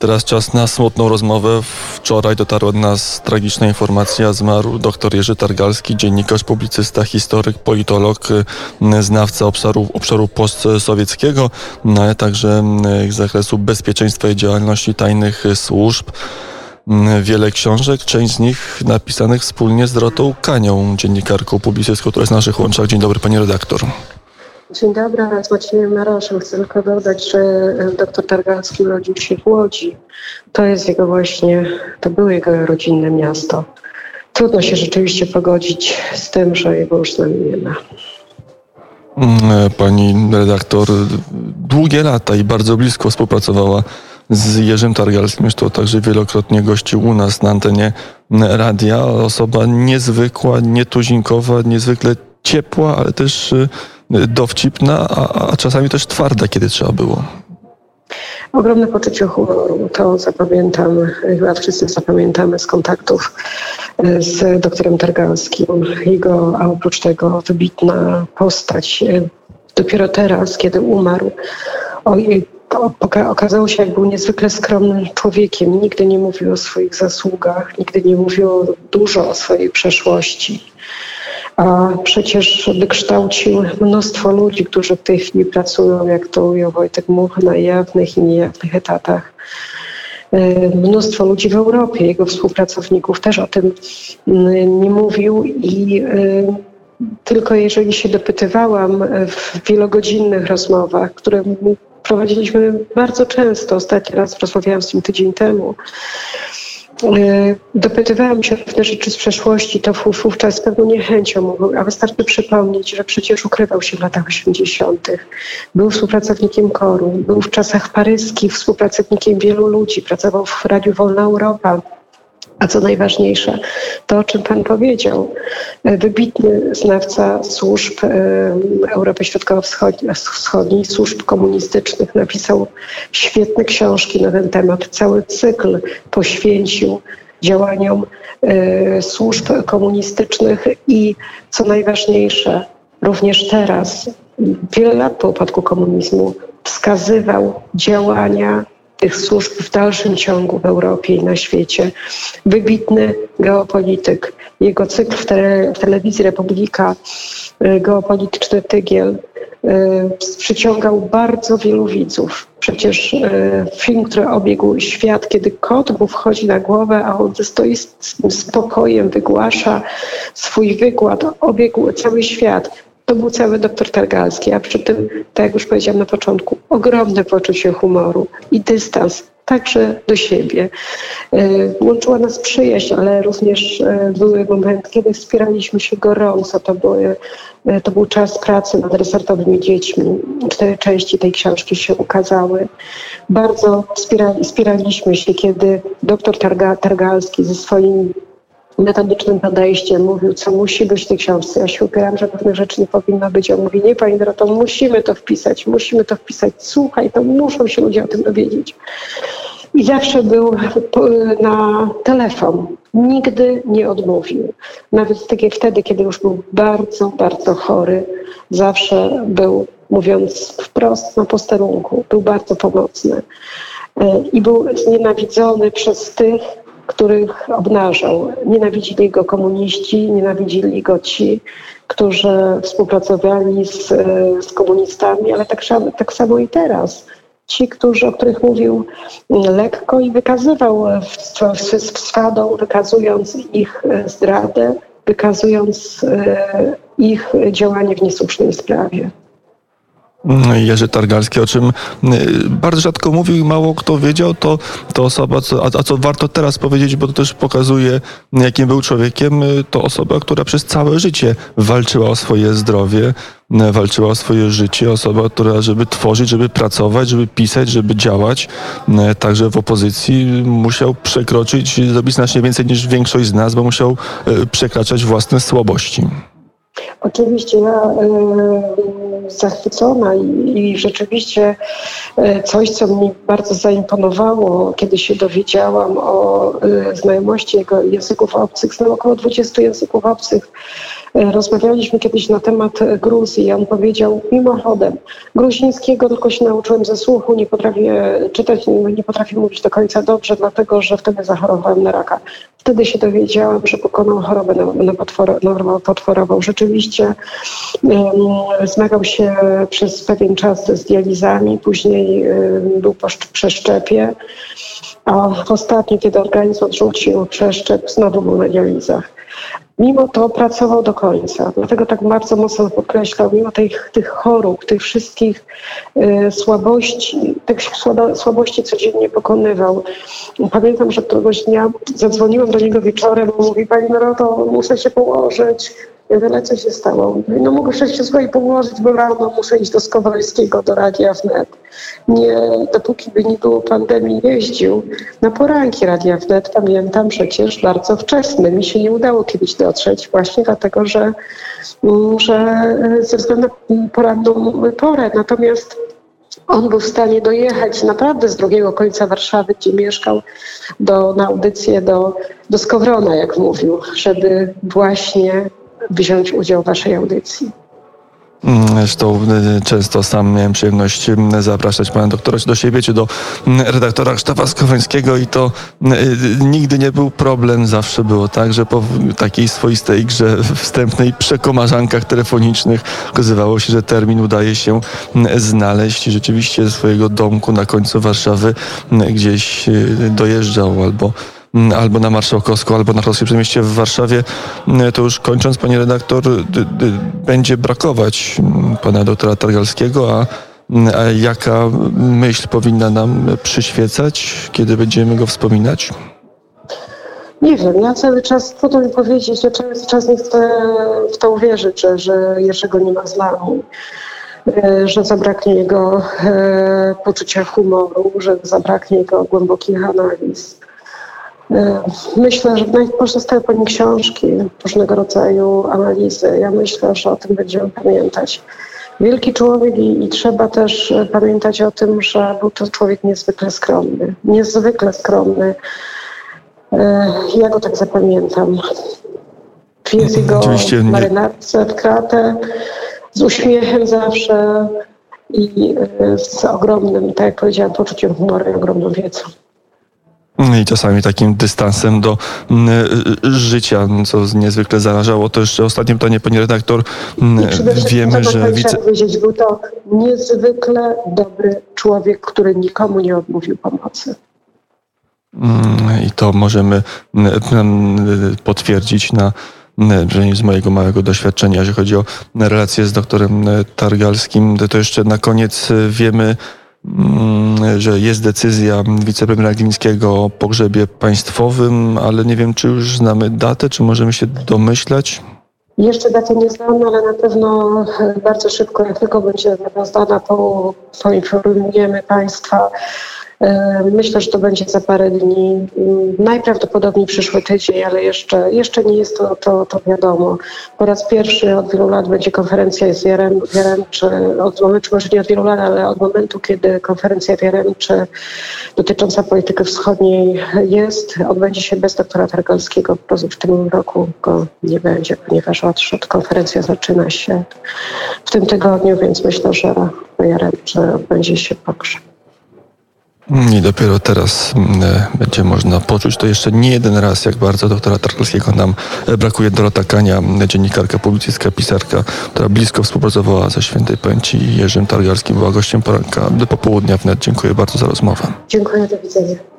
Teraz czas na smutną rozmowę. Wczoraj dotarła do nas tragiczna informacja. Zmarł dr Jerzy Targalski, dziennikarz, publicysta, historyk, politolog, znawca obszaru, obszaru postsowieckiego, no ale także z zakresu bezpieczeństwa i działalności tajnych służb. Wiele książek, część z nich napisanych wspólnie z Dorotą Kanią, dziennikarką, publicystką, która jest na naszych łączach. Dzień dobry, pani redaktor. Dzień dobry, z Maciejem Maroszem. Chcę tylko dodać, że e, doktor Targalski urodził się w Łodzi. To jest jego właśnie, to było jego rodzinne miasto. Trudno się rzeczywiście pogodzić z tym, że jego już z nami nie ma. Mm, pani redaktor długie lata i bardzo blisko współpracowała z Jerzym Targalskim. Zresztą także wielokrotnie gościł u nas na antenie radia. Osoba niezwykła, nietuzinkowa, niezwykle ciepła, ale też y, dowcipna, a, a czasami też twarda, kiedy trzeba było. Ogromne poczucie humoru, to zapamiętam, chyba wszyscy zapamiętamy z kontaktów e, z doktorem Targalskim. Jego, a oprócz tego wybitna postać. E, dopiero teraz, kiedy umarł, ojej, okazało się, jak był niezwykle skromnym człowiekiem. Nigdy nie mówił o swoich zasługach, nigdy nie mówił dużo o swojej przeszłości a przecież wykształcił mnóstwo ludzi, którzy w tej chwili pracują, jak to ujął Wojtek Much, na jawnych i niejawnych etatach. E, mnóstwo ludzi w Europie, jego współpracowników też o tym mm, nie mówił i e, tylko jeżeli się dopytywałam w wielogodzinnych rozmowach, które prowadziliśmy bardzo często, ostatni raz rozmawiałam z nim tydzień temu, dopytywałam się o pewne rzeczy z przeszłości, to wówczas z pewną niechęcią mówił, a wystarczy przypomnieć, że przecież ukrywał się w latach 80. Był współpracownikiem koru, był w czasach paryskich współpracownikiem wielu ludzi, pracował w Radiu Wolna Europa a co najważniejsze, to o czym Pan powiedział, e, wybitny znawca służb e, Europy Środkowo-Wschodniej, służb komunistycznych, napisał świetne książki na ten temat. Cały cykl poświęcił działaniom e, służb komunistycznych i co najważniejsze, również teraz, wiele lat po upadku komunizmu, wskazywał działania tych służb w dalszym ciągu w Europie i na świecie. Wybitny geopolityk. Jego cykl w, tele, w telewizji Republika, y, geopolityczny tygiel, y, przyciągał bardzo wielu widzów. Przecież y, film, który obiegł świat, kiedy kot mu wchodzi na głowę, a on stoi z spokojem, wygłasza swój wykład, obiegł cały świat to był cały doktor Targalski, a przy tym, tak jak już powiedziałam na początku, ogromne poczucie humoru i dystans także do siebie. E, łączyła nas przyjaźń, ale również e, były momenty, kiedy wspieraliśmy się gorąco. To, były, e, to był czas pracy nad resortowymi dziećmi. Cztery części tej książki się ukazały. Bardzo wspierali, wspieraliśmy się, kiedy doktor Targa, Targalski ze swoim metodycznym podejściem, mówił, co musi być w tej książce. Ja się upieram, że pewnych rzeczy nie powinno być. On mówi, nie pani musimy to wpisać, musimy to wpisać. Słuchaj, to muszą się ludzie o tym dowiedzieć. I zawsze był na telefon. Nigdy nie odmówił. Nawet wtedy, kiedy już był bardzo, bardzo chory, zawsze był, mówiąc wprost, na posterunku. Był bardzo pomocny. E, I był znienawidzony przez tych, których obnażał. Nienawidzili go komuniści, nienawidzili go ci, którzy współpracowali z, z komunistami, ale tak, tak samo i teraz. Ci, którzy, o których mówił lekko i wykazywał swadą, wykazując ich zdradę, wykazując e, ich działanie w niesłusznej sprawie. Jerzy Targalski, o czym y, bardzo rzadko mówił i mało kto wiedział, to, to osoba, co, a, a, co warto teraz powiedzieć, bo to też pokazuje, jakim był człowiekiem, y, to osoba, która przez całe życie walczyła o swoje zdrowie, y, walczyła o swoje życie, osoba, która, żeby tworzyć, żeby pracować, żeby pisać, żeby działać, także w opozycji musiał przekroczyć, zrobić znacznie więcej niż większość z nas, bo musiał przekraczać własne słabości. Oczywiście y, zachwycona i, i, rzeczywiście y, coś, co mi bardzo zaimponowało, kiedy się dowiedziałam o y, znajomości jego języków obcych, znam około 20 języków obcych, E, Rozmawialiśmy kiedyś na temat Gruzji i on powiedział mimochodem, gruzińskiego tylko się nauczyłem ze słuchu, nie potrafię czytać, nie, nie potrafię mówić do końca dobrze, dlatego że wtedy zachorowałem na raka. Wtedy się dowiedziałam, że pokonał chorobę nowotworową. Rzeczywiście um, zmagał się przez pewien czas z dializami, później um, był po przeszczepie, a ostatnio, kiedy organizm odrzucił przeszczep, znowu był na dializach. Mimo to pracował do końca. Dlatego tak bardzo mocno podkreślał, mimo tych, tych chorób, tych wszystkich y, słabości, tych słabo, słabości codziennie pokonywał. Pamiętam, że któregoś dnia zadzwoniłam do niego wieczorem, mówi, pani Noroto, muszę się położyć. Ale co się stało? No muszę się słuchaj położyć, bo rano muszę iść do Skowalskiego, do Radia Wnet. Nie, dopóki by nie było pandemii, jeździł na poranki Radia Wnet. Pamiętam przecież bardzo wczesny. Mi się nie udało kiedyś dotrzeć właśnie dlatego, że, że ze względu na poranną porę. Natomiast on był w stanie dojechać naprawdę z drugiego końca Warszawy, gdzie mieszkał, do, na audycję do, do Skowrona, jak mówił, żeby właśnie wziąć udział w waszej audycji. Zresztą y, często sam miałem przyjemność y, zapraszać pana doktora do siebie, czy do y, redaktora Krzysztofa Skowańskiego i to nigdy nie był problem. Zawsze było tak, że po takiej swoistej grze wstępnej przekomarzankach telefonicznych okazywało się, że termin udaje się znaleźć. Rzeczywiście ze swojego domku na końcu Warszawy gdzieś dojeżdżał albo albo na Marszałkowską, albo na Królewskie Przedmieście w Warszawie. To już kończąc, panie redaktor, będzie brakować pana doktora Targalskiego, a, a jaka myśl powinna nam przyświecać, kiedy będziemy go wspominać? Nie wiem, ja cały czas, trudno mi powiedzieć, ja cały czas nie chcę w to uwierzyć, że, że Jerzego nie ma z nami, że zabraknie jego e, poczucia humoru, że zabraknie jego głębokich analiz. E, myślę, że pozostają po nim książki, różnego rodzaju analizy. Ja myślę, że o tym będziemy pamiętać. Wielki człowiek i, i, trzeba też pamiętać o tym, że był to człowiek niezwykle skromny. Niezwykle skromny. E, ja go tak zapamiętam. Jest jego Oczywiście marynarce w kratę, z uśmiechem zawsze i z ogromnym, tak jak powiedziałam, poczuciem humoru i ogromną wiedzą i czasami takim dystansem do mm, życia, co niezwykle zarażało. To jeszcze ostatnie pytanie, pani redaktor. Mm, wiemy, że wice... powiedzieć, był to niezwykle dobry człowiek, który nikomu nie odmówił pomocy. Mm, I to możemy potwierdzić na z mojego małego doświadczenia, jeżeli chodzi o relacje z doktorem Targalskim. To jeszcze na koniec wiemy, Mm, że jest decyzja wicepremiera Glińskiego o pogrzebie państwowym, ale nie wiem, czy już znamy datę, czy możemy się domyślać? Jeszcze daty nie znamy, ale na pewno bardzo szybko, jak tylko będzie znana, to poinformujemy Państwa. E, myślę, że to będzie za parę dni, mm, najprawdopodobniej przyszły tydzień, ale jeszcze, jeszcze nie jest to, to, to wiadomo. Po raz pierwszy od wielu lat będzie konferencja z Jarem, czy od momentu, może nie od wielu lat, ale od momentu, kiedy konferencja w czy dotycząca polityki wschodniej jest, odbędzie się bez doktora Targalskiego. Po prostu w tym roku go nie będzie, ponieważ od, konferencja zaczyna się w tym tygodniu, więc myślę, że czy odbędzie się pogrzeb. I dopiero teraz mm, e, będzie można poczuć to jeszcze nie jeden raz, jak bardzo doktora Tarkowskiego nam e, brakuje. Dorota Kania, dziennikarka, publicystka, pisarka, która blisko współpracowała ze świętej pęci Jerzym Targalskim, była gościem poranka do popołudnia wnet. Dziękuję bardzo za rozmowę. Dziękuję, do widzenia.